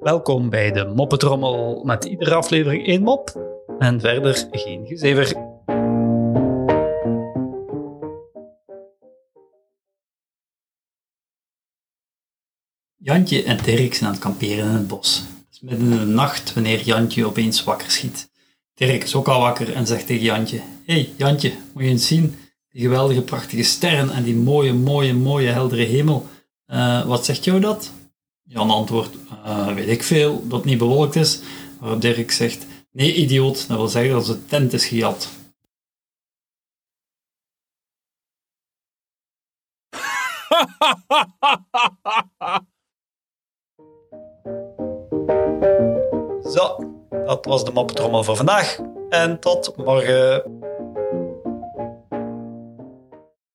Welkom bij de Moppetrommel met iedere aflevering één mop en verder geen gezever. Jantje en Dirk zijn aan het kamperen in het bos. Het is midden in de nacht wanneer Jantje opeens wakker schiet. Dirk is ook al wakker en zegt tegen Jantje: Hé hey, Jantje, moet je eens zien, die geweldige prachtige sterren en die mooie, mooie, mooie heldere hemel. Uh, wat zegt jou dat? Jan antwoordt, uh, weet ik veel, dat niet bewolkt is. Waarop Dirk zegt, nee idioot, dat wil zeggen dat zijn tent is gejat. Zo, dat was de moppetrommel voor vandaag. En tot morgen.